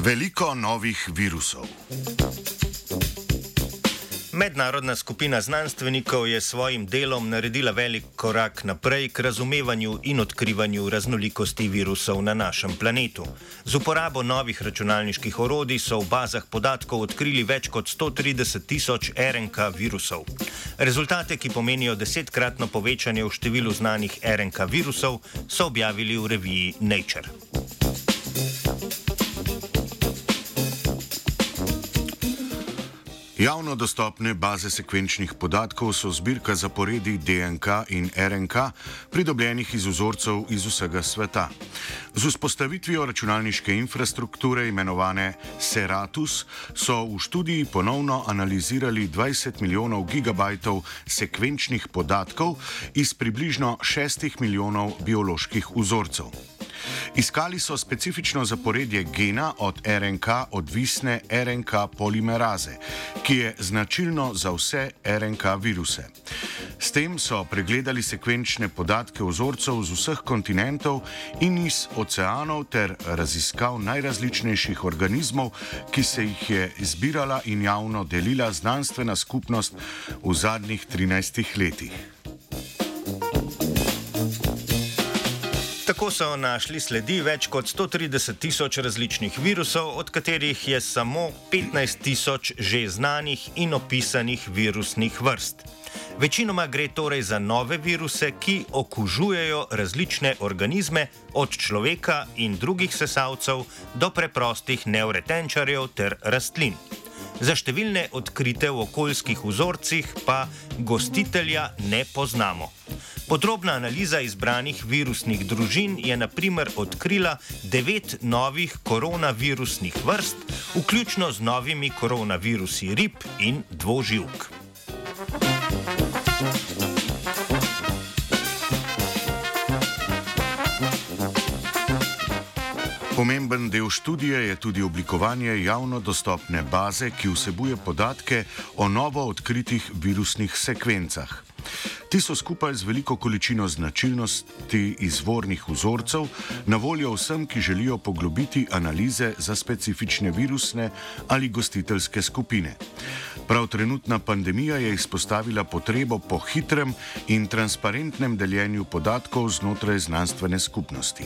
Veliko novih virusov. Mednarodna skupina znanstvenikov je s svojim delom naredila velik korak naprej k razumevanju in odkrivanju raznolikosti virusov na našem planetu. Z uporabo novih računalniških orodij so v bazah podatkov odkrili več kot 130 tisoč RNK virusov. Rezultate, ki pomenijo desetkratno povečanje v številu znanih RNK virusov, so objavili v reviji Nature. Javno dostopne baze sekvenčnih podatkov so zbirka zaporedi DNK in RNK, pridobljenih iz vzorcev iz vsega sveta. Z vzpostavitvijo računalniške infrastrukture imenovane Seratus so v študiji ponovno analizirali 20 milijonov gigabajtov sekvenčnih podatkov iz približno 6 milijonov bioloških vzorcev. Iskali so specifično zaporedje gena od RNK odvisne RNK polimeraze, ki je značilno za vse RNK viruse. S tem so pregledali sekvenčne podatke vzorcev z vseh kontinentov in iz oceanov ter raziskav najrazličnejših organizmov, ki se jih je zbirala in javno delila znanstvena skupnost v zadnjih 13 letih. Tako so našli sledi več kot 130 tisoč različnih virusov, od katerih je samo 15 tisoč že znanih in opisanih virusnih vrst. Večinoma gre torej za nove viruse, ki okužujejo različne organizme, od človeka in drugih sesalcev do preprostih neuretenčarjev ter rastlin. Za številne odkrite v okoljskih vzorcih pa gostitelja ne poznamo. Podrobna analiza izbranih virusnih družin je na primer odkrila devet novih koronavirusnih vrst, vključno z novimi koronavirusi rib in dvoživk. Pomemben del študije je tudi oblikovanje javno dostopne baze, ki vsebuje podatke o novo odkritih virusnih sekvencah. Ti so skupaj z veliko količino značilnosti izvornih vzorcev na voljo vsem, ki želijo poglobiti analize za specifične virusne ali gostiteljske skupine. Prav trenutna pandemija je izpostavila potrebo po hitrem in transparentnem deljenju podatkov znotraj znanstvene skupnosti.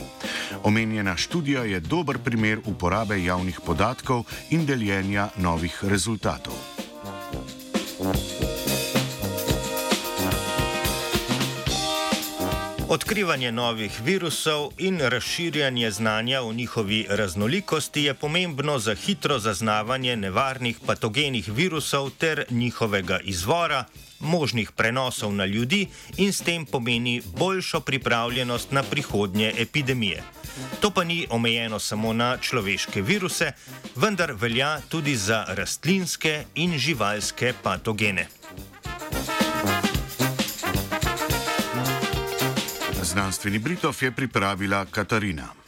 Omenjena študija je dober primer uporabe javnih podatkov in deljenja novih rezultatov. Thank you. Odkrivanje novih virusov in razširjanje znanja o njihovi raznolikosti je pomembno za hitro zaznavanje nevarnih patogenih virusov ter njihovega izvora, možnih prenosov na ljudi in s tem pomeni boljšo pripravljenost na prihodnje epidemije. To pa ni omejeno samo na človeške viruse, vendar velja tudi za rastlinske in živalske patogene. Znanstveni Britov je pripravila Katarina.